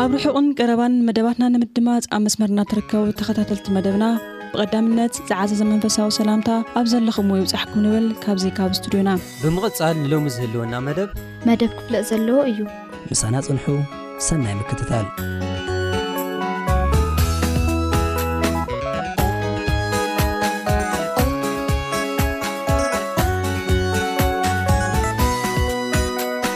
ኣብ ርሑቕን ቀረባን መደባትና ንምድማፅ ኣብ መስመርና ትርከቡ ተኸታተልቲ መደብና ብቐዳምነት ዝዓዘዘ መንፈሳዊ ሰላምታ ኣብ ዘለኹምዎ ይብፃሕኩም ንብል ካብዚ ካብ ስቱድዮና ብምቕፃል ንሎሚ ዝህልወና መደብ መደብ ክፍለጥ ዘለዎ እዩ ምሳና ፅንሑ ሰናይ ምክትታል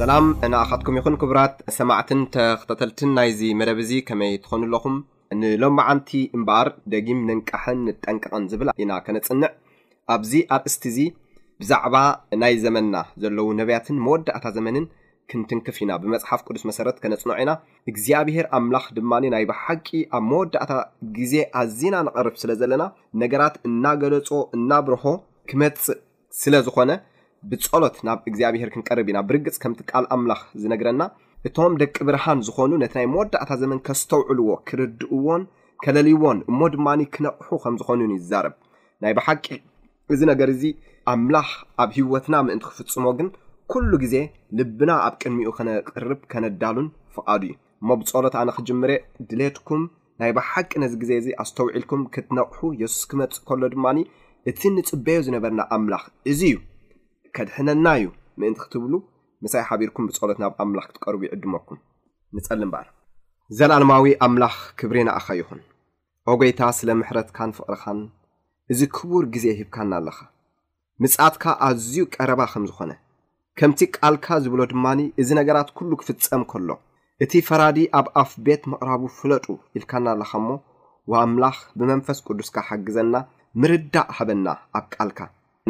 ሰላም ንኣኻትኩም ይኹን ክቡራት ሰማዕትን ተኸታተልትን ናይዚ መደብ እዚ ከመይ ትኾኑ ኣለኹም ንሎማዓንቲ እምበኣር ደጊም ንንቃሕን ንጠንቀቕን ዝብል ኢና ከነፅንዕ ኣብዚ ኣርእስቲ እዚ ብዛዕባ ናይ ዘመንና ዘለዉ ነብያትን መወዳእታ ዘመንን ክንትንክፍ ኢና፣ ብመጽሓፍ ቅዱስ መሰረት ከነጽንዖ ኢና፣ እግዚኣብሄር ኣምላኽ ድማ ናይ ብሓቂ ኣብ መወዳእታ ግዜ ኣዚና ንቐርብ ስለ ዘለና ነገራት እናገለጾ እናብርሆ ክመጽእ ስለ ዝኾነ ብጸሎት ናብ እግዚኣብሄር ክንቀርብ ኢና፣ ብርግጽ ከምቲ ቃል ኣምላኽ ዝነግረና እቶም ደቂ ብርሃን ዝኾኑ ነቲ ናይ መወዳእታ ዘመን ከስተውዕልዎ ክርድእዎን ከለልይዎን እሞ ድማ ክነቕሑ ከም ዝኾኑን ይዛረብ ናይ ብሓቂ እዚ ነገር እዚ ኣምላኽ ኣብ ህይወትና ምእንቲ ክፍጽሞ ግን ኩሉ ግዜ ልብና ኣብ ቅድሚኡ ከነቅርብ ከነዳሉን ፍቓዱ እዩ እሞ ብጸሎት ኣነ ክጅምሬ ድሌትኩም ናይ ብሓቂ ነዚ ግዜ እዚ ኣስተውዒልኩም ክትነቕሑ የሱስ ክመጽእ ከሎ ድማ እቲ ንጽበዮ ዝነበርና ኣምላኽ እዚ እዩ ከድሕነና እዩ ምእንቲ ክትብሉ ምሳይ ሓቢርኩም ብጸሎት ናብ ኣምላኽ ክትቀርቡ ይዕድመኩም ንጸሊ እምበኣር ዘላለማዊ ኣምላኽ ክብሬ ንኣኻ ይኹን ኦ ጎይታ ስለ ምሕረትካን ፍቅርኻን እዚ ክቡር ግዜ ሂብካና ኣለኻ ምጽኣትካ ኣዝዩ ቀረባ ከም ዝኾነ ከምቲ ቃልካ ዝብሎ ድማ እዚ ነገራት ኩሉ ክፍጸም ከሎ እቲ ፈራዲ ኣብ ኣፍ ቤት ምቅራቡ ፍለጡ ኢልካና ኣለኻ እሞ ዋ ኣምላኽ ብመንፈስ ቅዱስካ ሓግዘና ምርዳእ ሃበና ኣብ ቃልካ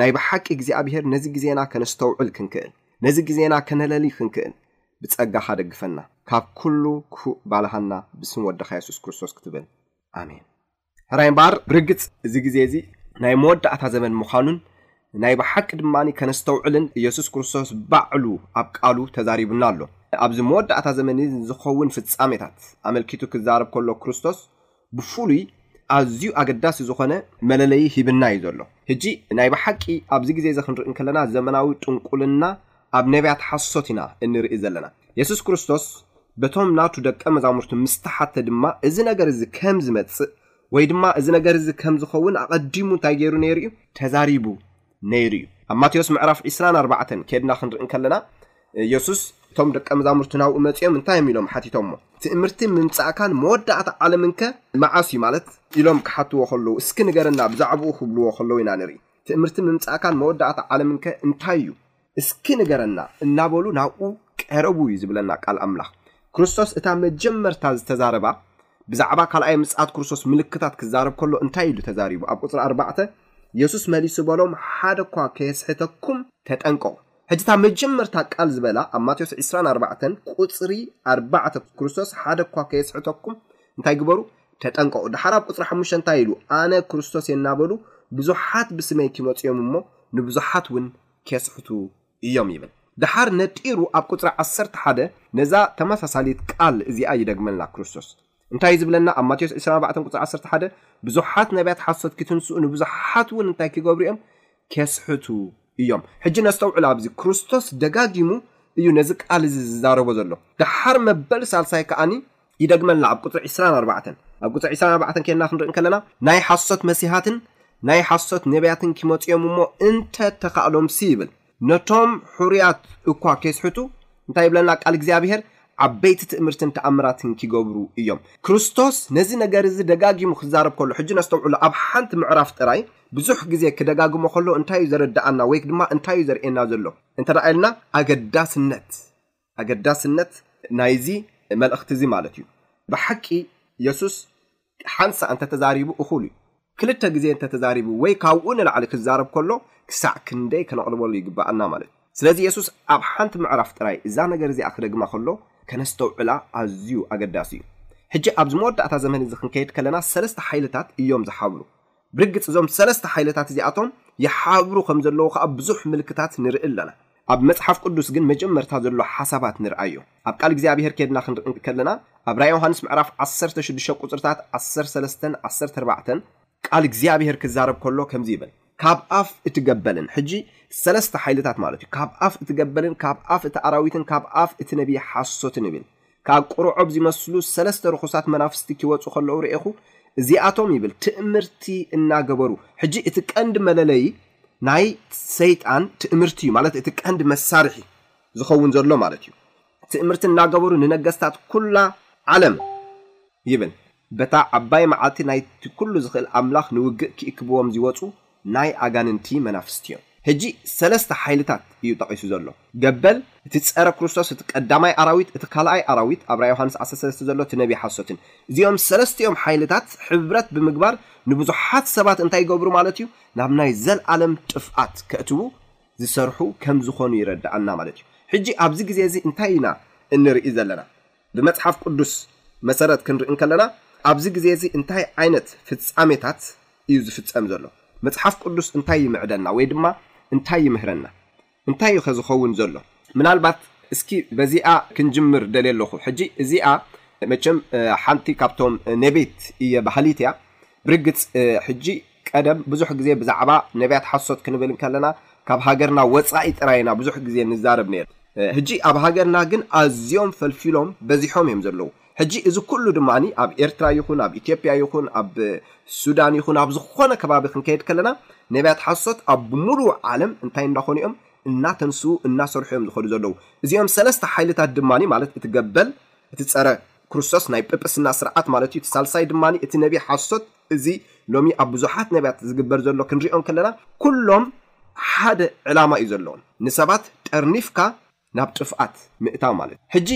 ናይ ብሓቂ እግዚኣብሄር ነዚ ግዜና ከነስተውዕል ክንክእል ነዚ ግዜና ከነለሊ ክንክእል ብጸጋኻ ደግፈና ካብ ኩሉ ክፉእ ባልሃና ብስም ወድኻ የሱስ ክርስቶስ ክትብል ኣሜን። ሕራይ እምበኣር ብርግጽ እዚ ግዜ እዚ ናይ መወዳእታ ዘመን ምዃኑን ናይ ብሓቂ ድማ ከነስተውዕልን ኢየሱስ ክርስቶስ ባዕሉ ኣብ ቃሉ ተዛሪቡና ኣሎ። ኣብዚ መወዳእታ ዘመን ዝኸውን ፍጻሜታት ኣመልኪቱ ክዛረብ ከሎ ክርስቶስ ብፍሉይ ኣዝዩ ኣገዳሲ ዝኾነ መለለዪ ሂብና እዩ ዘሎ። ሕጂ ናይ ብሓቂ ኣብዚ ግዜ'ዚ ክንርኢ እንከለና ዘመናዊ ጥንቁልና ኣብ ነብያት ሓሶት ኢና እንርኢ ዘለና። የሱስ ክርስቶስ በቶም ናቱ ደቀ መዛሙርቲ ምስ ተሓትተ ድማ እዚ ነገር እዚ ከም ዝመጽእ ወይ ድማ እዚ ነገር እዚ ከም ዝኸውን ኣቐዲሙ እንታይ ገይሩ ነይሩ እዩ? ተዛሪቡ ነይሩ እዩ። ኣብ ማቴዎስ ምዕራፍ ዕስራን ኣርባዕተን ኬድና ክንርኢ እንከለና የሱስ እቶም ደቀ መዛሙርቲ ናብኡ መጺኦም እንታይ እዮም ኢሎም ሓቲቶሞ? ትእምርቲ ምምጻእካን መወዳእታ ዓለምንከ መዓስ እዩ? ማለት ኢሎም ክሓትዎ ከለዉ እስኪ ንገረና ብዛዕብኡ ክብልዎ ከለዉ ኢና ንርኢ። ትእምርቲ ምምጻእካን መወዳእታ ዓለምንከ እንታይ እዩ? እስኪ ንገረና እናበሉ ናብኡ ቀረቡ እዩ ዝብለና ቃል ኣምላኽ። ክርስቶስ እታ መጀመርታ ዝተዛረባ ብዛዕባ ካልኣይ ምጽኣት ክርስቶስ ምልክታት ክዛረብ ከሎ እንታይ ኢሉ ተዛሪቡ ኣብ ቁጽሪ ኣርባዕተ የሱስ መሊሱ በሎም ሓደ እኳ ከየስሕተኩም ተጠንቀቑ። ሕጂ እታ መጀመርታ ቃል ዝበላ ኣብ ማቴዎስ ዕስራን ኣርባዕተን ቁጽሪ ኣርባዕተ ክርስቶስ ሓደ እኳ ከየስሕተኩም እንታይ ግበሩ ተጠንቀቑ። ድሓር ኣብ ቁጽሪ ሓሙሽተ እንታይ ኢሉ ኣነ ክርስቶስ እየ እናበሉ ብዙሓት ብስመይ ኪመጹ እዮም እሞ ንብዙሓት እውን ኬስሕቱ እዮም ይብል። ደሓር ነጢሩ ኣብ ቍጽሪ ዓሰርተ ሓደ ነዛ ተመሳሳሊት ቃል እዚኣ ይደግመልና ክርስቶስ። እንታይ እዩ ዚብለና? ኣብ ማቴዎስ ዕስራን ኣርባዕተን ቍጽሪ ዓሰርተ ሓደ፣ ብዙሓት ነብያት ሓሶት ኪትንስኡ፣ ንብዙሓትውን እንታይ ኪገብሩ እዮም? ኬስሕቱ እዮም። ሕጂ ነስተውዕል ኣብዚ፣ ክርስቶስ ደጋጊሙ እዩ ነዚ ቃል እዚ ዚዛረቦ ዘሎ። ደሓር መበል ሳልሳይ ከኣ ይደግመልና ኣብ ቁጽሪ ዕስራን ኣርባዕተን። ኣብ ቁጽሪ ዕስራን ኣርባዕተን ኬንና ክንርኢ እንከለና ናይ ሓሶት መሲሃትን ናይ ሓሶት ነብያትን ኪመጹ እዮም እሞ እንተ ተኻእሎምሲ ይብል ነቶም ሕሩያት እኳ ኬስሕቱ እንታይ ይብለና ቃል እግዚኣብሄር ዓበይቲ ትእምርትን ተኣምራትን ኪገብሩ እዮም። ክርስቶስ ነዚ ነገር እዚ ደጋጊሙ ክዛረብ ከሎ ሕጂ ነስተውዕሎ ኣብ ሓንቲ ምዕራፍ ጥራይ ብዙሕ ግዜ ክደጋግሞ ከሎ እንታይ እዩ ዘረድኣና ወይ ድማ እንታይ እዩ ዘርእየና ዘሎ እንተ ኢልና ኣገዳስነት ኣገዳስነት ናይዚ መልእኽቲ እዚ ማለት እዩ። ብሓቂ የሱስ ሓንሳእ እንተ ተዛሪቡ እኹል እዩ። ክልተ ግዜ እንተ ተዛሪቡ ወይ ካብኡ ንላዕሊ ክዛረብ ከሎ ክሳዕ ክንደይ ከነቕልበሉ ይግብኣና ማለት እዩ። ስለዚ የሱስ ኣብ ሓንቲ ምዕራፍ ጥራይ እዛ ነገር እዚኣ ክደግማ ከሎ ከነስተውዕላ ኣዝዩ ኣገዳሲ እዩ። ሕጂ ኣብዚ መወዳእታ ዘመን እዚ ክንከይድ ከለና ሰለስተ ሓይልታት እዮም ዝሓብሩ። ብርግጽ እዞም ሰለስተ ሓይልታት እዚኣቶም ይሓብሩ ከም ዘለዉ ከኣ ብዙሕ ምልክታት ንርኢ ኣሎና። ኣብ መጽሓፍ ቅዱስ ግን መጀመርታ ዘሎ ሓሳባት ንርኣዮ። ኣብ ቃል እግዚኣብሄር ኬድና ክንርኢ እንከለና ኣብ ራእይ ዮሃንስ ምዕራፍ ዓሰርተ ሽዱሽተ ቍጽርታት ዓሰርተ ሰለስተን ዓሰርተ ኣርባዕተን ቃል እግዚኣብሄር ክዛረብ ከሎ ከምዚ ይብል፣ ካብ ኣፍ እቲ ገበልን፣ ሕጂ ሰለስተ ሓይልታት ማለት እዩ፣ ካብ ኣፍ እቲ ገበልን ካብ ኣፍ እቲ ኣራዊትን ካብ ኣፍ እቲ ነብዪ ሓሶትን ይብል። ካብ ቁርዖብ ዚመስሉ ሰለስተ ርኹሳት መናፍስቲ ኪወጹ ከለዉ ርኤኹ፣ እዚኣቶም ይብል፣ ትእምርቲ እናገበሩ፣ ሕጂ እቲ ቀንዲ መለለዪ ናይ ሰይጣን ትእምርቲ እዩ፣ ማለት እቲ ቀንዲ መሳርሒ ዚኸውን ዘሎ ማለት እዩ፣ ትእምርቲ እናገበሩ ንነገስታት ኩላ ዓለም ይብል፣ በታ ዓባይ መዓልቲ ናይቲ ኩሉ ዝኽእል ኣምላኽ ንውግእ ኪእክብዎም ዚወጹ ናይ ኣጋንንቲ መናፍስቲዮም። ሕጂ ሰለስተ ሓይልታት እዩ ጠቒሱ ዘሎ። ገበል፣ እቲ ጸረ ክርስቶስ፣ እቲ ቀዳማይ ኣራዊት፣ እቲ ካልኣይ ኣራዊት፣ ኣብ ራእይ ዮሓንስ ዓሰርተ ሰለስተ ዘሎ እቲ ነብዪ ሓሶትን። እዚኦም ሰለስቲኦም ሓይልታት ሕብረት ብምግባር ንብዙሓት ሰባት እንታይ ይገብሩ ማለት እዩ? ናብ ናይ ዘልኣለም ጥፍኣት ከእትዉ ዚሰርሑ ከም ዝኾኑ ይረድኣና ማለት እዩ። ሕጂ ኣብዚ ግዜ እዚ እንታይ ኢና እንርኢ ዘለና? ብመጽሓፍ ቅዱስ መሰረት ክንርኢ እንከለና፣ ኣብዚ ግዜ እዚ እንታይ ዓይነት ፍጻሜታት ኢዩ ዝፍጸም ዘሎ? መጽሓፍ ቅዱስ እንታይ ይምዕደና ወይ ድማ እንታይ ይምህረና? እንታይ ኢዩኸ ዝኸውን ዘሎ? ምናልባት እስኪ በዚኣ ክንጅምር ደልየ ኣለኹ። ሕጂ እዚኣ መቸም ሓንቲ ካብቶም ነቤት ኢየ በሃሊት ኢያ። ብርግጽ ሕጂ ቀደም ብዙሕ ግዜ ብዛዕባ ነብያት ሓሶት ክንብል እንከለና ካብ ሃገርና ወጻኢ ጥራይ ኢና ብዙሕ ግዜ ንዛረብ ኔርና ሕጂ ኣብ ሃገርና ግን ኣዝዮም ፈልፊሎም በዚሖም እዮም ዘለዉ ሕጂ እዚ ኩሉ ድማ ኣብ ኤርትራ ይኹን ኣብ ኢትዮጵያ ይኹን ኣብ ሱዳን ይኹን ኣብ ዝኾነ ከባቢ ክንከይድ ከለና ነብያት ሓሶት ኣብ ብምሉኡ ዓለም እንታይ እንዳኾኑ እዮም እናተንስኡ እናሰርሑ እዮም ዝኸዱ ዘለዉ እዚኦም ሰለስተ ሓይልታት ድማ ማለት እቲ ገበል እቲ ጸረ ክርስቶስ ናይ ጵጵስና ሥርዓት ማለት እዩ። እቲ ሣልሳይ ድማ እቲ ነቢይ ሓሶት እዚ ሎሚ ኣብ ብዙኃት ነቢያት ዝግበር ዘሎ ክንሪኦ እንከለና ኩሎም ሓደ ዕላማ እዩ ዘለዎም ንሰባት ጠርኒፍካ ናብ ጥፍኣት ምእታው ማለት እዩ። ሕጂ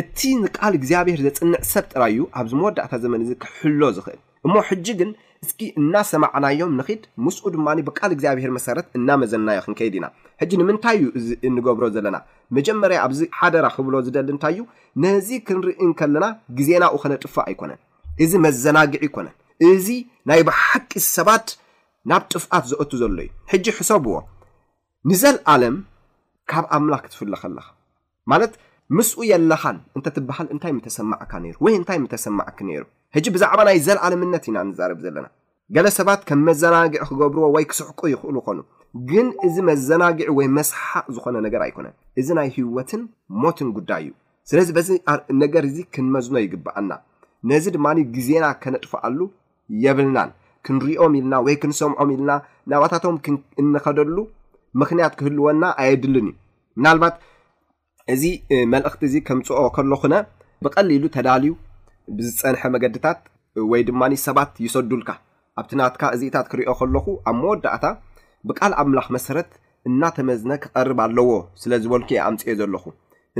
እቲ ንቃል እግዚኣብሔር ዘጽንዕ ሰብ ጥራይ እዩ ኣብዚ መወዳእታ ዘመን እዚ ክሕሎ ዝኽእል። እሞ ሕጂ ግን እስኪ እናሰማዕናዮም ንኺድ፣ ምስኡ ድማ ብቃል እግዚኣብሄር መሰረት እናመዘንናዮ ክንከይድ ኢና። ሕጂ ንምንታይ እዩ እዚ እንገብሮ ዘለና? መጀመርያ ኣብዚ ሓደራ ክብሎ ዝደሊ እንታይ እዩ፣ ነዚ ክንርኢ እንከለና ግዜና ኣብኡ ከነጥፍእ ኣይኮነን። እዚ መዘናግዒ ኣይኮነን። እዚ ናይ ብሓቂ ሰባት ናብ ጥፍኣት ዘእቱ ዘሎ እዩ። ሕጂ ሕሰብዎ፣ ንዘልኣለም ካብ ኣምላኽ ክትፍለ ከለኻ፣ ማለት ምስኡ የለኻን እንተ ትበሃል እንታይ ምተሰማዕካ ነይሩ ወይ እንታይ ምተሰማዕኪ ነይሩ? ሕጂ ብዛዕባ ናይ ዘልኣለምነት ኢና ንዛረብ ዘለና። ገለ ሰባት ከም መዘናግዒ ክገብርዎ ወይ ክስሕቁ ይኽእሉ ይኾኑ። ግን እዚ መዘናግዒ ወይ መስሓቕ ዝኾነ ነገር ኣይኮነን። እዚ ናይ ሕይወትን ሞትን ጉዳይ እዩ። ስለዚ በዚ ነገር እዚ ክንመዝኖ ይግብኣና። ነዚ ድማ ግዜና ከነጥፍኣሉ የብልናን። ክንሪኦም ኢልና ወይ ክንሰምዖም ኢልና ናባታቶም እንኸደሉ ምኽንያት ክህልወና ኣየድልን እዩ። ምናልባት እዚ መልእኽቲ እዚ ከምጽኦ ከለኹነ ብቐሊሉ ተዳልዩ ብዝጸንሐ መገድታት ወይ ድማ ሰባት ይሰዱልካ። ኣብቲ ናትካ እዚእታት ክሪኦ ከለኹ ኣብ መወዳእታ ብቃል ኣምላኽ መሰረት እናተመዝነ ክቐርብ ኣለዎ ስለ ዝበልኩ እየ ኣምጺኤ ዘለኹ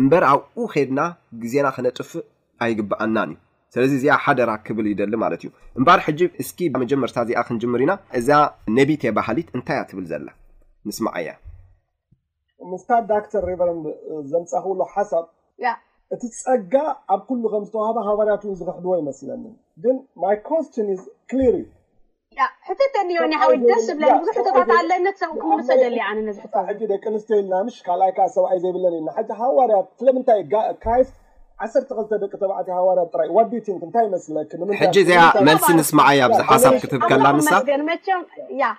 እምበር ኣብኡ ኬድና ግዜና ከነጥፍእ ኣይግብኣናን እዩ። ስለዚ እዚኣ ሓደራ ክብል ይደሊ ማለት እዩ። እምበኣር ሕጂ እስኪ መጀመርታ እዚኣ ክንጅምር ኢና። እዛ ነቢቴ በሃሊት እንታይ እያ ትብል ዘላ? ንስምዓያ። ምስታ ዳክተር ሬቨረንድ ዘምጻኹሉ ሓሳብ ያ። እቲ ጸጋ ኣብ ኩሉ ከም ዝተዋህበ ሃዋርያት ውን ዝኽሕድዎ ኣይመስለንን ግን ማይ ኮስችን ኢዝ ክሊር ኢዩ ሕተተኒ ዮኒ ሓወይ ደስ ዝብለኒ ብዙሕ ሕቶታት ኣለኒ ክሳብ ክምልሶ ይደሊ ኣነ ነዚ ሕቶ እዚ። ሕጂ ደቂ ኣንስትዮ ኢልና ምሽ ካልኣይ ከኣ ሰብኣይ ዘይብለን ኢልና ሕጂ ሃዋርያት ስለምንታይ Christ ዓሰርተ ክልተ ደቂ ተባዕትዮ ሃዋርያት ጥራይ what do you think እንታይ ይመስለኪ ንምንታይ ሕጂ እዚኣ ንምንታይ መልሲ ንስማዓያ ኣብዚ ሓሳብ ክትህብ ከላ ንሳ። ተመስገን መቸም ያ።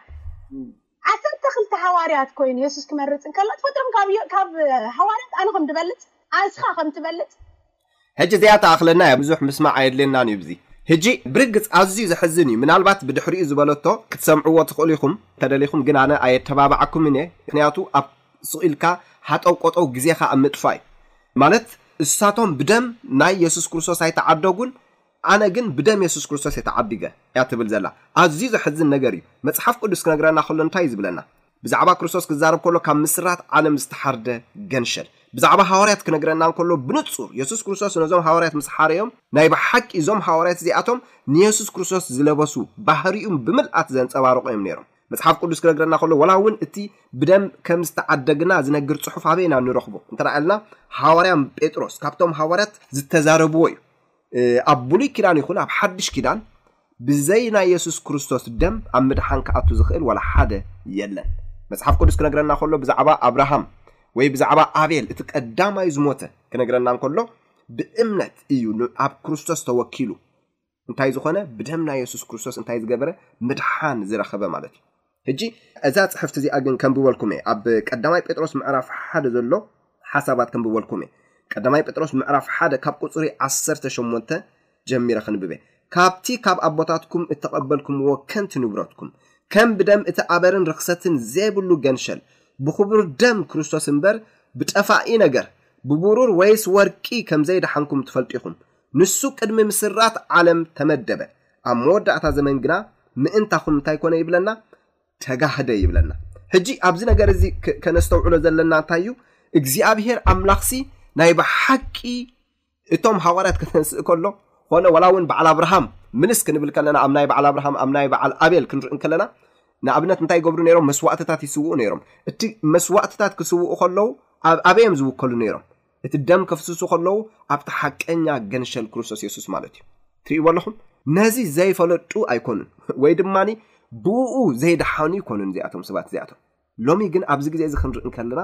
ዓሰርተ ክልተ ሓዋርያት ኮይኑ የሱስ ክመርጽ እንከሎ ትፈጥሮም ካብ ካብ ሓዋርያት ኣነ ከም ድበልጽ ኣንስካ ከም ትበልጽ። ሕጂ እዚኣ ትኣኽለና እያ ብዙሕ ምስማዕ ኣየድልየናን እዩ ብዚ ሕጂ። ብርግጽ ኣዝዩ ዘሕዝን እዩ ምናልባት ብድሕሪኡ ዝበለቶ ክትሰምዕዎ ትኽእሉ ኢኹም እንተደሊኹም ግን ኣነ ኣየተባብዓኩምን እየ ምኽንያቱ ኣብ ሱቕ ኢልካ ሃጠው ቆጠው ግዜኻ ኣብ ምጥፋእ እዩ ማለት እሳቶም ብደም ናይ የሱስ ክርስቶስ ኣይተዓደጉን ኣነ ግን ብደም የሱስ ክርስቶስ እየ ተዓዲገ እያ ትብል ዘላ። ኣዝዩ ዘሕዝን ነገር እዩ። መጽሓፍ ቅዱስ ክነግረና ከሎ እንታይ እዩ ዝብለና? ብዛዕባ ክርስቶስ ክዛረብ ከሎ ካብ ምስራት ዓለም ዝተሓርደ ገንሸል ብዛዕባ ሃዋርያት ክነግረና እንከሎ ብንጹር የሱስ ክርስቶስ ነዞም ሃዋርያት ምስ ሓረዮም ናይ ብሓቂ እዞም ሃዋርያት እዚኣቶም ንየሱስ ክርስቶስ ዝለበሱ ባህሪኡም ብምልኣት ዘንጸባርቑ እዮም ነይሮም። መጽሓፍ ቅዱስ ክነግረና ከሎ ወላ እውን እቲ ብደም ከም ዝተዓደግና ዝነግር ጽሑፍ ኣበይ ኢና ንረኽቦ እንተ ኢልና ሃዋርያ ጴጥሮስ ካብቶም ሃዋርያት ዝተዛረብዎ እዩ። ኣብ ብሉይ ኪዳን ይኹን ኣብ ሓድሽ ኪዳን ብዘይ ናይ የሱስ ክርስቶስ ደም ኣብ ምድሓን ክኣቱ ዝኽእል ዋላ ሓደ የለን። መጽሓፍ ቅዱስ ክነግረና ከሎ ብዛዕባ ኣብርሃም ወይ ብዛዕባ ኣቤል እቲ ቀዳማይ ዝሞተ ክነግረና እንከሎ ብእምነት እዩ ኣብ ክርስቶስ ተወኪሉ እንታይ ዝኾነ ብደም ናይ የሱስ ክርስቶስ እንታይ ዝገበረ ምድሓን ዝረኸበ ማለት እዩ። ሕጂ እዛ ጽሕፍቲ እዚኣ ግን ከንብበልኩም እየ ኣብ ቀዳማይ ጴጥሮስ ምዕራፍ ሓደ ዘሎ ሓሳባት ከንብበልኩም እየ ቀዳማይ ጴጥሮስ ምዕራፍ ሓደ ካብ ቁጽሪ ዓሰርተ ሸሞንተ ጀሚረ ክንብበ ካብቲ ካብ ኣቦታትኩም እተቐበልኩምዎ ከንቲ ንብረትኩም ከም ብደም እቲ ኣበርን ርኽሰትን ዘይብሉ ገንሸል ብኽቡር ደም ክርስቶስ እምበር ብጠፋኢ ነገር ብብሩር ወይስ ወርቂ ከም ዘይደሓንኩም ትፈልጡ ኢኹም ንሱ ቅድሚ ምስራት ዓለም ተመደበ ኣብ መወዳእታ ዘመን ግና ምእንታኹም እንታይ ኮነ ይብለና ተጋህደ ይብለና ሕጂ ኣብዚ ነገር እዚ ከነስተውዕሎ ዘለና እንታይ እዩ እግዚኣብሄር ኣምላኽሲ ናይ ብሓቂ እቶም ሃዋርያት ከተንስእ ከሎ ኮነ ዋላ እውን በዓል ኣብርሃም ምልስ ክንብል ከለና ኣብ ናይ በዓል ኣብርሃም ኣብ ናይ በዓል ኣቤል ክንርኢ ከለና ንኣብነት እንታይ ይገብሩ ነይሮም መስዋእትታት ይስውኡ ነይሮም እቲ መስዋእትታት ክስውኡ ከለዉ ኣብ ኣበዮም ዝውከሉ ነይሮም እቲ ደም ከፍስሱ ከለዉ ኣብቲ ሓቀኛ ገንሸል ክርስቶስ የሱስ ማለት እዩ ትርእይዎ ኣለኹም ነዚ ዘይፈለጡ ኣይኮኑን ወይ ድማ ብኡ ዘይደሓኑ ይኮኑን እዚኣቶም ሰባት እዚኣቶም ሎሚ ግን ኣብዚ ግዜ እዚ ክንርኢ እንከለና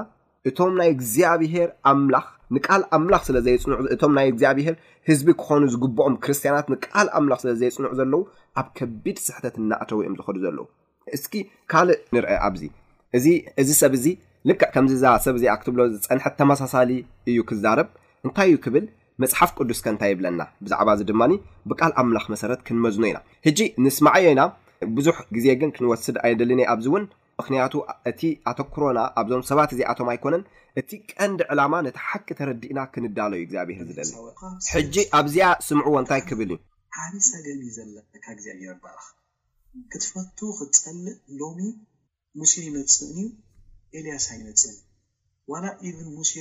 እቶም ናይ እግዚኣብሄር ኣምላኽ ንቃል ኣምላኽ ስለ ዘየጽንዑ እቶም ናይ እግዚኣብሄር ህዝቢ ክኾኑ ዝግብኦም ክርስትያናት ንቃል ኣምላኽ ስለ ዘየጽንዑ ዘለዉ ኣብ ከቢድ ስሕተት እናእተው እዮም ዝኸዱ ዘለዉ እስኪ ካልእ ንርኣ ኣብዚ እዚ እዚ ሰብ እዚ ልክዕ ከምዚ እዛ ሰብ እዚኣ ክትብሎ ዝጸንሐት ተመሳሳሊ እዩ ክዛረብ እንታይ እዩ ክብል መጽሓፍ ቅዱስ ከ እንታይ ይብለና ብዛዕባ እዚ ድማ ብቃል ኣምላኽ መሰረት ክንመዝኖ ኢና ሕጂ ንስማዓዮ ኢና ብዙሕ ግዜ ግን ክንወስድ ኣይደልን ኣብዚ እውን ምክንያቱ እቲ ኣተኩሮና ኣብዞም ሰባት እዚኣቶም ኣይኮነን እቲ ቀንዲ ዕላማ ነቲ ሓቂ ተረዲእና ክንዳሎ እዩ እግዚኣብሄር ዝደሊ ሕጂ ኣብዚኣ ስምዕዎ እንታይ ክብል እዩ ዓቢ ጸገም እዩ ዘለካ እግዚኣብሔር ባርኽ ክትፈቱ ክትጸልእ ሎሚ ሙሴ ይመጽእንዩ ኤልያስ ኣይመጽእን ዋላ ኢቭን ሙሴ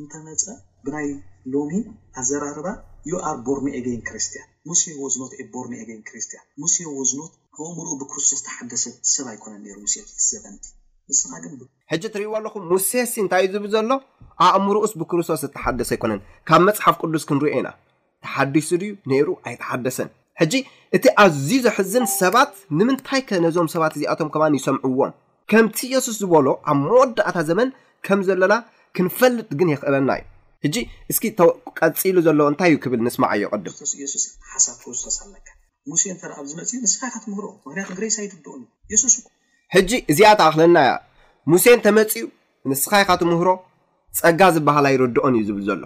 እንተመጸ ብናይ ሎሚ ኣዘራርባ ዩ ኣር ቦርን ኤገይን ክርስትያን ሙሴ ዎዝ ኖት ኤ ቦርን ኤገይን ክርስትያን ሙሴ ዎዝ ኖት ኣእምርኡ ብክርስቶስ ዝተሓደሰ ሰብ ኣይኮነን ነይሩ ሙሴ ኣብቲ ዘበን እቲ ንስኻ ግን ብ። ሕጂ ትርእይዎ ኣለኹም ሙሴሲ እንታይ ዩ ዝብል ዘሎ ኣእምርኡስ ብክርስቶስ ዝተሓደሰ ኣይኮነን ካብ መጽሓፍ ቅዱስ ክንሪኦ ኢና ተሓዲሱ ድዩ ነይሩ ኣይተሓደሰን ሕጂ እቲ ኣዝዩ ዘሕዝን ሰባት ንምንታይ ከ ነዞም ሰባት እዚኣቶም ከማን ይሰምዕዎም ከምቲ የሱስ ዝበሎ ኣብ መወዳእታ ዘመን ከም ዘለና ክንፈልጥ ግን የኽእለና እዩ ሕጂ እስኪ ቀጺሉ ዘሎ እንታይ እዩ ክብል ንስማዓዮ ቅድም ክርስቶስ ኢየሱስ ሓሳብ ክርስቶስ ኣለካ ሙሴ እንተ ኣብዚ መጽዩ ንስኻ ኢኻ ትምህሮ ምክንያቱ ግሬስ ኣይትብድኦን ኢየሱስ ሕጂ እዚኣ ተኣኽለና እያ ሙሴ እንተ መጽዩ ንስኻ ኢኻ ትምህሮ ጸጋ ዝበሃል ኣይርድኦን እዩ ዝብል ዘሎ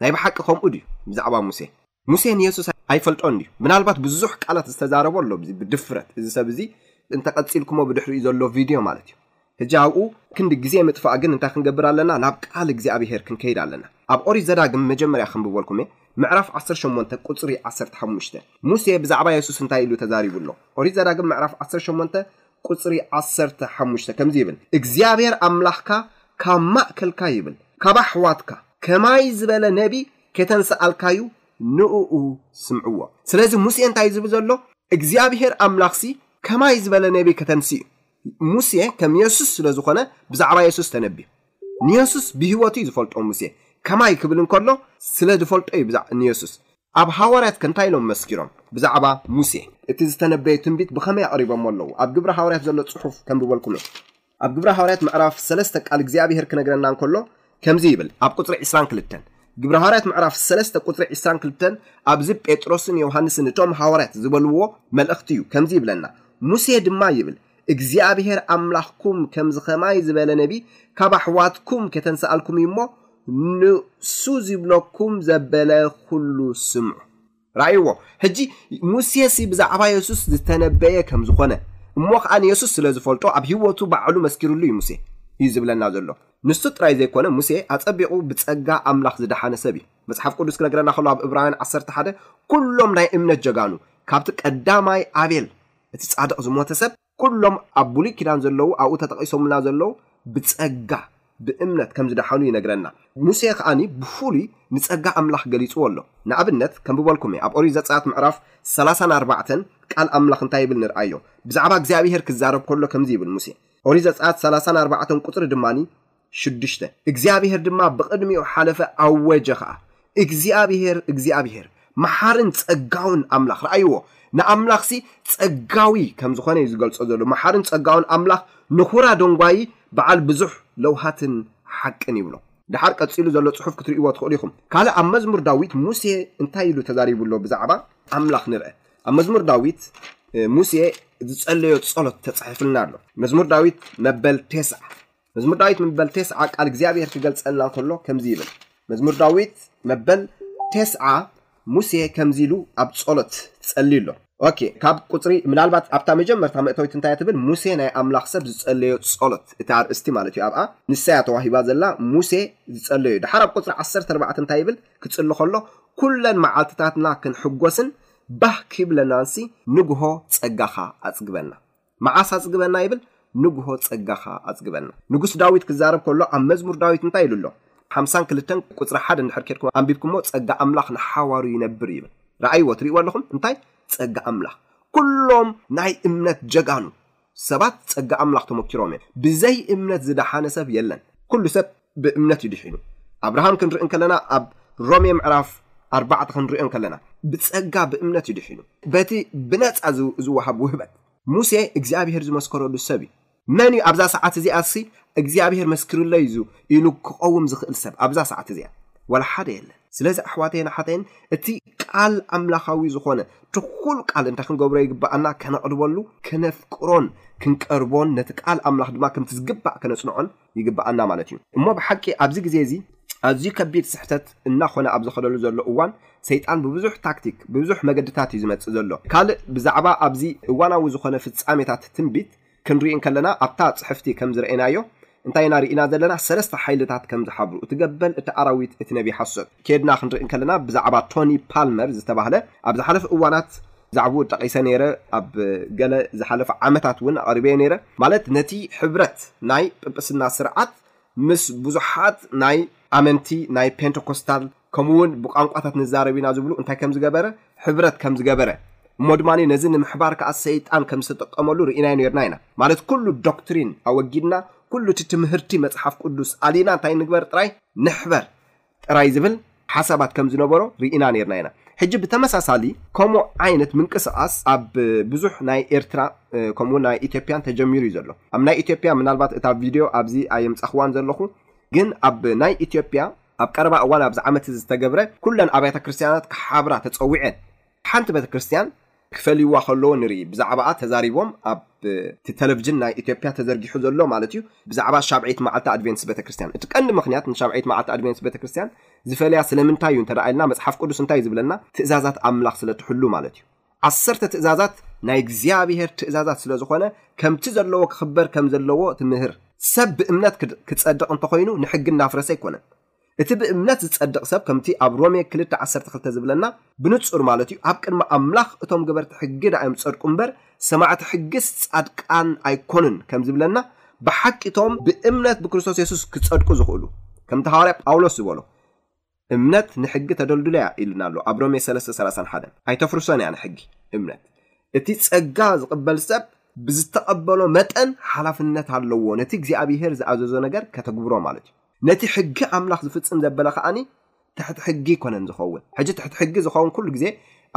ናይ ብሓቂ ከምኡ ድዩ ብዛዕባ ሙሴ? ሙሴ ንየሱስ ኣይፈልጦን ድዩ? ምናልባት ብዙሕ ቃላት ዝተዛረቦ ኣሎ ብድፍረት እዚ ሰብ እዚ እንተ ቀጺልኩሞ ብድሕሪኡ ዘሎ ቪድዮ ማለት እዩ። ሕጂ ኣብኡ ክንዲ ግዜ ምጥፋእ ግን እንታይ ክንገብር ኣለና ናብ ቃል እግዚኣብሄር ክንከይድ ኣለና። ኣብ ኦሪት ዘዳግም መጀመርያ ከንብበልኩም እየ ምዕራፍ ዓሰርተ ሸሞንተ ቁጽሪ ዓሰርተ ሓሙሽተ ሙሴ ብዛዕባ የሱስ እንታይ ኢሉ ተዛሪቡ ኣሎ? ኦሪት ዘዳግም ምዕራፍ ዓሰርተ ሸሞንተ ቁጽሪ ዓሰርተ ሓሙሽተ ከምዚ ይብል እግዚኣብሔር ኣምላኽካ ካብ ማእከልካ ይብል ካብ ኣሕዋትካ ከማይ ዝበለ ነቢ ኬተንስኣልካ እዩ ንእኡ ስምዕዎ ስለዚ ሙሴ እንታይ ዝብ ዘሎ እግዚኣብሔር ኣምላኽሲ ከማይ ዝበለ ነቢ ከተንሲ እዩ ሙሴ ከም የሱስ ስለ ዝኾነ ብዛዕባ የሱስ ተነቢዩ ንየሱስ ብህይወቱ እዩ ዝፈልጦ ሙሴ ከማይ ክብል እንከሎ ስለ ዝፈልጦ እዩ ብዛዕ ንየሱስ ኣብ ሃዋርያት ከ እንታይ ኢሎም መስኪሮም ብዛዕባ ሙሴ እቲ ዝተነበየ ትንቢት ብኸመይ ኣቕሪቦሞ ኣለዉ ኣብ ግብሪ ሃዋርያት ዘሎ ጽሑፍ ከንብበልኩም እዩ ኣብ ግብሪ ሃዋርያት ምዕራፍ ሰለስተ ቃል እግዚኣብሄር ክነግረና እንከሎ ከምዚ ይብል ኣብ ቁጽሪ ዕስራን ክልተን ግብሪ ሃዋርያት ምዕራፍ ሰለስተ ቁጽሪ ዕስራን ክልተን ኣብዚ ጴጥሮስን ዮሃንስን እቶም ሃዋርያት ዝበልዎ መልእኽቲ እዩ ከምዚ ይብለና ሙሴ ድማ ይብል እግዚኣብሄር ኣምላኽኩም ከምዚ ኸማይ ዝበለ ነብዪ ካብ ኣሕዋትኩም ኬተንስኣልኩም እዩ እሞ፣ ንሱ ዚብለኩም ዘበለ ዅሉ ስምዑ። ርኣይዎ፣ ሕጂ ሙሴሲ ብዛዕባ የሱስ ዝተነበየ ከም ዝዀነ፣ እሞ ኸኣ ንየሱስ ስለ ዚፈልጦ፣ ኣብ ህይወቱ ባዕሉ መስኪሩሉ እዩ ሙሴ እዩ ዚብለና ዘሎ። ንሱ ጥራይ ዘይኰነ፣ ሙሴ ኣጸቢቑ ብጸጋ ኣምላኽ ዝደሓነ ሰብ እዩ። መጽሓፍ ቅዱስ ኪነግረና ኸሎ ኣብ እብራውያን ዓሰርተ ሓደ ኵሎም ናይ እምነት ጀጋኑ፣ ካብቲ ቀዳማይ ኣቤል እቲ ጻድቕ ዝሞተ ሰብ ኩሎም ኣብ ብሉይ ኪዳን ዘለዉ ኣብኡ ተጠቒሶምልና ዘለዉ ብጸጋ ብእምነት ከም ዝደሓኑ ይነግረና። ሙሴ ከኣ ብፍሉይ ንጸጋ ኣምላኽ ገሊጽዎ ኣሎ። ንኣብነት ከንብበልኩም እየ ኣብ ኦሪት ዘጸኣት ምዕራፍ ሰላሳን ኣርባዕተን ቃል ኣምላኽ እንታይ ይብል ንርኣዮ። ብዛዕባ እግዚኣብሄር ክዛረብ ከሎ ከምዚ ይብል ሙሴ ኦሪት ዘጸኣት ሰላሳን ኣርባዕተን ቁጽሪ ድማ ሽዱሽተ፣ እግዚኣብሄር ድማ ብቕድሚኡ ሓለፈ፣ ኣወጀ ኸኣ፣ እግዚኣብሄር፣ እግዚኣብሄር፣ መሓርን ጸጋውን ኣምላኽ፣ ርኣይዎ፣ ንኣምላኽሲ ጸጋዊ ከም ዝኾነ እዩ ዚገልጾ ዘሎ፣ መሓርን ጸጋውን ኣምላኽ፣ ንዅራ ደንጓዪ፣ በዓል ብዙሕ ለውሃትን ሓቅን ይብሎ። ደሓር ቀጺሉ ዘሎ ጽሑፍ ክትርእይዎ ትኽእሉ ኢኹም። ካልእ ኣብ መዝሙር ዳዊት ሙሴ እንታይ ኢሉ ተዛሪቡ ኣሎ ብዛዕባ ኣምላኽ ንርኣ። ኣብ መዝሙር ዳዊት ሙሴ ዝጸለዮ ጸሎት ተጻሒፉልና ኣሎ። መዝሙር ዳዊት መበል ቴስዓ መዝሙር ዳዊት መበል ቴስዓ ቃል እግዚኣብሔር ክገልጸልና ከሎ ከምዚ ይብል መዝሙር ዳዊት መበል ቴስዓ ሙሴ ከምዚ ኢሉ ኣብ ጸሎት ጸልዩ ኣሎ ኦኬ ካብ ቁጽሪ ምናልባት ኣብታ መጀመርታ መእተዊት እንታይ ትብል ሙሴ ናይ ኣምላኽ ሰብ ዝጸለዮ ጸሎት እቲ ኣርእስቲ ማለት እዩ ኣብኣ ንሳያ ተዋሂባ ዘላ ሙሴ ዝጸለዮ ድሓር ኣብ ቁጽሪ 14 እንታይ ይብል ክጽሊ ከሎ ኩለን መዓልትታትና ክንሕጎስን ባህ ክብለናንሲ ንግሆ ጸጋኻ ኣጽግበና መዓስ ኣጽግበና ይብል? ንግሆ ጸጋኻ ኣጽግበና። ንጉስ ዳዊት ክዛረብ ከሎ ኣብ መዝሙር ዳዊት እንታይ ኢሉ ኣሎ? ሓምሳን ክልተን ቁጽሪ ሓደ እንድሕር ኬድኩም ኣንቢብኩሞ ጸጋ ኣምላኽ ንሓዋሩ ይነብር ይብል። ርኣይዎ ትሪእዎ ኣለኹም እንታይ ጸጋ ኣምላኽ ኩሎም ናይ እምነት ጀጋኑ ሰባት ጸጋ ኣምላኽ ተመኪሮም እዮም። ብዘይ እምነት ዝደሓነ ሰብ የለን። ኩሉ ሰብ ብእምነት እዩ ድሒኑ። ኣብርሃም ክንርኢ እንከለና ኣብ ሮሜ ምዕራፍ ኣርባዕተ ክንሪኦ እንከለና ብጸጋ ብእምነት እዩ ድሒኑ። በቲ ብነጻ ዝወሃብ ውህበት። ሙሴ እግዚኣብሄር ዝመስከረሉ ሰብ እዩ። መን እዩ ኣብዛ ሰዓት እዚኣሲ እግዚኣብሄር መስኪሩለይ እዩ ኢሉ ክቐውም ዝኽእል ሰብ ኣብዛ ሰዓት እዚኣ? ዋላ ሓደ የለን። ስለዚ ኣሕዋተይን ኣሓተይን እቲ ቃል ኣምላኻዊ ዝኾነ ትኹል ቃል እንታይ ክንገብሮ ይግብኣና? ከነቕርበሉ፣ ከነፍቅሮን ክንቀርቦን ነቲ ቃል ኣምላኽ ድማ ከምቲ ዝግባእ ከነጽንዖን ይግብኣና ማለት እዩ። እሞ ብሓቂ ኣብዚ ግዜ እዚ ኣዝዩ ከቢድ ስሕተት እናኾነ ኣብ ዝኸደሉ ዘሎ እዋን ሰይጣን ብብዙሕ ታክቲክ ብብዙሕ መገድታት እዩ ዝመጽእ ዘሎ። ካልእ ብዛዕባ ኣብዚ እዋናዊ ዝኾነ ፍጻሜታት ትንቢት ክንርኢ እንከለና ኣብታ ጽሕፍቲ ከም ዝረኤናዮ እንታይ ኢና ርኢና ዘለና ሰለስተ ሓይልታት ከም ዝሓብሩ እቲ ገበል እቲ ኣራዊት እቲ ነብዪ ሓሶት። ኬድና ክንርኢ እንከለና ብዛዕባ ቶኒ ፓልመር ዝተባህለ ኣብ ዝሓለፈ እዋናት ዛዕብኡ ጠቒሰ ነይረ ኣብ ገለ ዝሓለፈ ዓመታት እውን ኣቕሪበዮ ነይረ ማለት ነቲ ሕብረት ናይ ጵጵስና ስርዓት ምስ ብዙሓት ናይ ኣመንቲ ናይ ፔንተኮስታል ከምኡ እውን ብቋንቋታት ንዛረብ ኢና ዝብሉ እንታይ ከም ዝገበረ ሕብረት ከም ዝገበረ እሞ ድማ ነዚ ንምሕባር ከዓ ሰይጣን ከም ዝተጠቀመሉ ርኢናዮ ነርና ኢና ማለት ኩሉ ዶክትሪን ኣወጊድና ኩሉ እቲ ትምህርቲ መፅሓፍ ቅዱስ ኣሊና እንታይ ንግበር ጥራይ ንሕበር ጥራይ ዝብል ሓሳባት ከም ዝነበሮ ርኢና ኔርና ኢና። ሕጂ ብተመሳሳሊ ከምኡ ዓይነት ምንቅስቓስ ኣብ ብዙሕ ናይ ኤርትራ ከምኡ ውን ናይ ኢትዮጵያን ተጀሚሩ እዩ ዘሎ። ኣብ ናይ ኢትዮጵያ ምናልባት እታ ቪድዮ ኣብዚ ኣየምጻኽዋን ዘለኹ ግን ኣብ ናይ ኢትዮጵያ ኣብ ቀረባ እዋን ኣብዚ ዓመት እዚ ዝተገብረ ኩለን ኣብያተ ክርስትያናት ክሓብራ ተጸዊዐን ሓንቲ ቤተክርስትያን ክፈልይዋ ከለዉ ንርኢ ብዛዕባኣ ተዛሪቦም ኣብቲ ተለቭጅን ናይ እትዮጵያ ተዘርጊሑ ዘሎ ማለት እዩ ብዛዕባ ሻብዐይት መዓልቲ ኣድቬንትስ ቤተክርስትያን እቲ ቀንዲ ምክንያት ንሻብዐይት መዓልቲ ኣድቬንትስ ቤተክርስትያን ዝፈለያ ስለምንታይ እዩ እንተደኣኢልና መጽሓፍ ቅዱስ እንታይ እዩ ዝብለና ትእዛዛት ኣምላኽ ስለትሕሉ ማለት እዩ ዓሰርተ ትእዛዛት ናይ እግዚኣብሔር ትእዛዛት ስለዝኾነ ከምቲ ዘለዎ ክኽበር ከምዘለዎ ትምህር ሰብ ብእምነት ክጸድቕ እንተኾይኑ ንሕጊ እናፍረሰ ኣይኮነን እቲ ብእምነት ዝጸድቕ ሰብ ከምቲ ኣብ ሮሜ ክልተ ዓሰርተ ክልተ ዝብለና ብንጹር ማለት እዩ ኣብ ቅድሚ ኣምላኽ እቶም ገበርቲ ሕጊ ደኣ እዮም ዝጸድቁ እምበር ሰማዕቲ ሕግስ ጻድቃን ኣይኮኑን ከም ዝብለና ብሓቂ እቶም ብእምነት ብክርስቶስ የሱስ ክጸድቁ ዝኽእሉ ከምቲ ሃዋርያ ጳውሎስ ዝበሎ እምነት ንሕጊ ተደልድሎ እያ ኢልና ኣሎ ኣብ ሮሜ ሰለስተ ሰላሳን ሓደን ኣይተፍርሶን እያ ንሕጊ እምነት እቲ ጸጋ ዝቕበል ሰብ ብዝተቐበሎ መጠን ሓላፍነት ኣለዎ ነቲ እግዚኣብሄር ዝኣዘዞ ነገር ከተግብሮ ማለት እዩ ነቲ ሕጊ ኣምላኽ ዝፍጽም ዘበለ ከኣ ትሕቲ ሕጊ ኣይኮነን ዝኸውን። ሕጂ ትሕቲ ሕጊ ዝኸውን ኩሉ ግዜ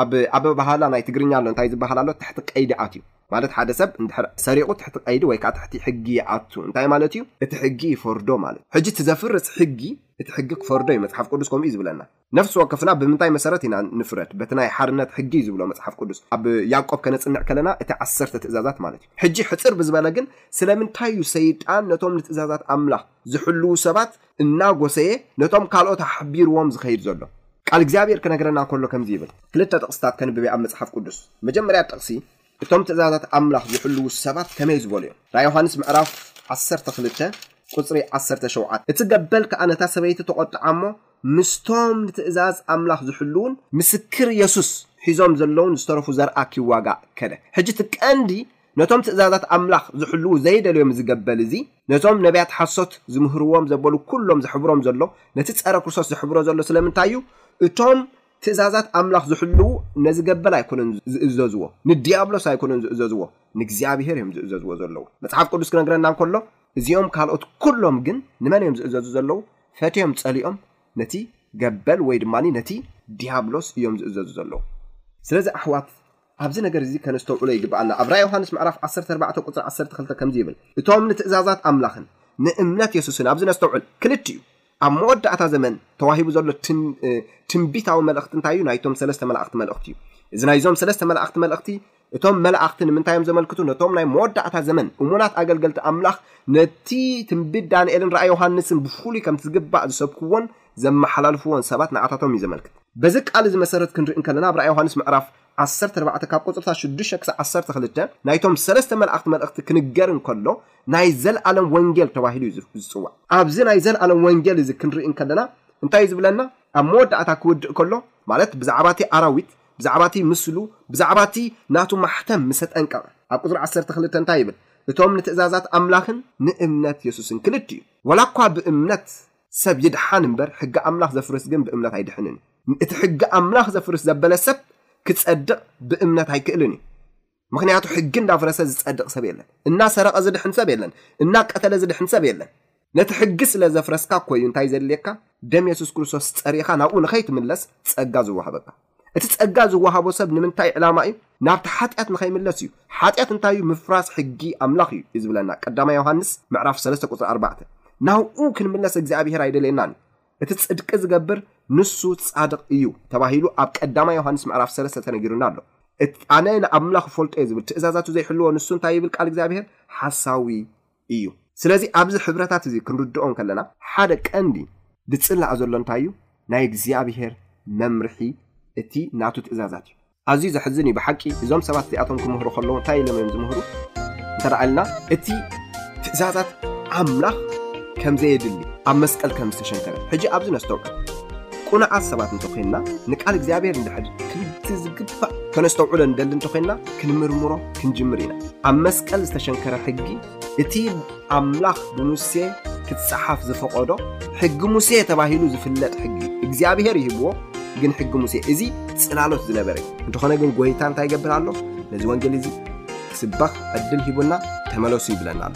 ኣብ ኣበባህላ ናይ ትግርኛ ኣሎ እንታይ ዝበሃል ኣሎ ትሕቲ ቀይዲ ኣትዩ ማለት ሓደ ሰብ እንድሕር ሰሪቑ ትሕቲ ቀይዲ ወይ ከኣ ትሕቲ ሕጊ ይኣቱ እንታይ ማለት እዩ እቲ ሕጊ ይፈርዶ ማለት እዩ። ሕጂ እቲ ዘፍርስ ሕጊ እቲ ሕጊ ክፈርዶ እዩ መጽሓፍ ቅዱስ ከምኡ እዩ ዝብለና። ነፍሲ ወከፍና ብምንታይ መሰረት ኢና ንፍረድ? በቲ ናይ ሓርነት ሕጊ ዝብሎ መጽሓፍ ቅዱስ ኣብ ያእቆብ ከነጽንዕ ከለና እቲ ዓሰርተ ትእዛዛት ማለት እዩ። ሕጂ ሕጽር ብዝበለ ግን ስለምንታይ እዩ ሰይጣን ነቶም ንትእዛዛት ኣምላኽ ዝሕልዉ ሰባት እናጎሰየ ነቶም ካልኦት ኣሕቢርዎም ዝኸይድ ዘሎ? ቃል እግዚኣብሄር ክነግረና ከሎ ከምዚ ይብል። ክልተ ጥቕስታት ከንብብ እየ ኣብ መጽሓፍ ቅዱስ። መጀመርያ ጥቕሲ እቶም ትእዛዛት ኣምላኽ ዚሕልዉ ሰባት ከመይ ዝበሉ እዮም? ራእይ ዮሃንስ ምዕራፍ ዓሰርተ ክልተ ቍጽሪ ዓሰርተ ሸውዓተ፣ እቲ ገበል ከኣ ነታ ሰበይቲ ተቖጥዓ እሞ፣ ምስቶም ንትእዛዝ ኣምላኽ ዚሕልዉን ምስክር የሱስ ሒዞም ዘለዉን ዝተረፉ ዘርኣ ኪዋጋእ ከደ። ሕጂ እቲ ቀንዲ ነቶም ትእዛዛት ኣምላኽ ዚሕልዉ ዘይደለዮም እዚ ገበል እዚ፣ ነቶም ነብያት ሓሶት ዚምህርዎም ዘበሉ ኵሎም ዚሕብሮም ዘሎ፣ ነቲ ጸረ-ክርስቶስ ዚሕብሮ ዘሎ ስለምንታይ እዩ? እቶም ትእዛዛት ኣምላኽ ዝሕልዉ ነዚ ገበል ኣይኮነን ዝእዘዝዎ፣ ንድያብሎስ ኣይኮነን ዝእዘዝዎ፣ ንእግዚኣብሄር እዮም ዝእዘዝዎ ዘለዉ። መጽሓፍ ቅዱስ ክነግረና እንከሎ እዚኦም ካልኦት ኩሎም ግን ንመን እዮም ዝእዘዙ ዘለዉ? ፈትዮም ጸሊኦም ነቲ ገበል ወይ ድማ ነቲ ድያብሎስ እዮም ዝእዘዙ ዘለዉ። ስለዚ ኣሕዋት ኣብዚ ነገር እዚ ከነስተውዕሎ ይግብኣና። ኣብ ራእይ ዮሃንስ ምዕራፍ ዓሰርተ ኣርባዕተ ቁጽሪ ዓሰርተ ክልተ ከምዚ ይብል፣ እቶም ንትእዛዛት ኣምላኽን ንእምነት የሱስን፣ ኣብዚ ነስተውዕል፣ ክልቲኡ ኣብ መወዳእታ ዘመን ተዋሂቡ ዘሎ ትንቢታዊ መልእኽቲ እንታይ እዩ? ናይቶም ሰለስተ መላእኽቲ መልእኽቲ እዩ። እዚ ናይዞም ሰለስተ መላእኽቲ መልእኽቲ፣ እቶም መላእኽቲ ንምንታይ እዮም ዘመልክቱ? ነቶም ናይ መወዳእታ ዘመን እሙናት ኣገልገልቲ ኣምላኽ ነቲ ትንቢት ዳንኤልን ራእይ ዮሃንስን ብፍሉይ ከምቲ ዝግባእ ዝሰብክዎን ዘመሓላልፍዎን ሰባት ንኣታቶም እዩ ዘመልክት። በዚ ቃል እዚ መሰረት ክንርኢ እንከለና ኣብ ራእይ ዮሃንስ ምዕራፍ ዓሰርተ ኣርባዕተ ካብ ቁጽርታት ሽዱሽተ ክሳዕ ዓሰርተ ክልተ ናይቶም ሰለስተ መላእኽቲ መልእኽቲ ክንገር እንከሎ ናይ ዘልኣለም ወንጌል ተባሂሉ እዩ ዝጽዋዕ። ኣብዚ ናይ ዘልኣለም ወንጌል እዚ ክንርኢ እንከለና እንታይ እዩ ዝብለና ኣብ መወዳእታ ክውድእ ከሎ ማለት ብዛዕባ እቲ ኣራዊት ብዛዕባ እቲ ምስሉ ብዛዕባ እቲ ናቱ ማሕተም ምስ ኣጠንቀቐ ኣብ ቁጽሪ ዓሰርተ ክልተ እንታይ ይብል እቶም ንትእዛዛት ኣምላኽን ንእምነት የሱስን ክልቲኡ ወላ እኳ ብእምነት ሰብ ይድሓን እምበር ሕጊ ኣምላኽ ዘፍርስ ግን ብእምነት ኣይድሕንን እዩ። እቲ ሕጊ ኣምላኽ ዘፍርስ ዘበለ ሰብ ክጸድቕ ብእምነት ኣይክእልን እዩ። ምክንያቱ ሕጊ እንዳፍረሰ ዝጸድቕ ሰብ የለን። እናሰረቐ ዝድሕን ሰብ የለን። እናቀተለ ዝድሕን ሰብ የለን። ነቲ ሕጊ ስለ ዘፍረስካ እኮ እዩ እንታይ ዘድልየካ ደም የሱስ ክርስቶስ ጸሪኻ ናብኡ ንኸይትምለስ ጸጋ ዝወሃበካ። እቲ ጸጋ ዝወሃቦ ሰብ ንምንታይ ዕላማ እዩ? ናብቲ ሓጢኣት ንኸይምለስ እዩ። ሓጢኣት እንታይ እዩ? ምፍራስ ሕጊ ኣምላኽ እዩ እዩ ዝብለና ቀዳማይ ዮሃንስ ምዕራፍ ሰለስተ ቁጽሪ ኣርባዕተ። ናብኡ ክንምለስ እግዚኣብሄር ኣይደልየናን እዩ። እቲ ጽድቂ ዝገብር ንሱ ጻድቕ እዩ ተባሂሉ ኣብ ቀዳማይ ዮሃንስ ምዕራፍ ሰለስተ ተነጊሩና ኣሎ። ኣነ ንኣምላኽ እፈልጦ እየ ዝብል ትእዛዛቱ ዘይሕልዎ ንሱ እንታይ ይብል ቃል እግዚኣብሄር? ሓሳዊ እዩ። ስለዚ ኣብዚ ሕብረታት እዚ ክንርድኦ እንከለና ሓደ ቀንዲ ዝጽላእ ዘሎ እንታይ እዩ ናይ እግዚኣብሄር መምርሒ እቲ ናቱ ትእዛዛት እዩ። ኣዝዩ ዘሕዝን እዩ ብሓቂ እዞም ሰባት እዚኣቶም ክምህሩ ከለዉ እንታይ ኢሎም እዮም ዝምህሩ እንተ ኢልና እቲ ትእዛዛት ኣምላኽ ከም ዘየድሊ ኣብ መስቀል ከም ዝተሸንከረ ሕጂ ኣብዚ ነስተውዕል ቅኑዓት ሰባት እንተ ዄንና፣ ንቃል እግዚኣብሄር እንድሕር ክምቲ ዝግባእ ከነስተውዕሎ ንደሊ እንተ ዄንና፣ ክንምርምሮ ክንጅምር ኢና። ኣብ መስቀል ዝተሸንከረ ሕጊ፣ እቲ ኣምላኽ ብሙሴ ክትጸሓፍ ዝፈቐዶ ሕጊ ሙሴ ተባሂሉ ዝፍለጥ ሕጊ እዩ። እግዚኣብሄር ይህብዎ ግን ሕጊ ሙሴ እዚ ጽላሎት ዝነበረ እዩ። እንተኾነ ግን ጐይታ እንታይ ይገብር ኣሎ? ነዚ ወንጌል እዚ ክስበኽ ዕድል ሂቡና ተመለሱ ይብለና ኣሎ።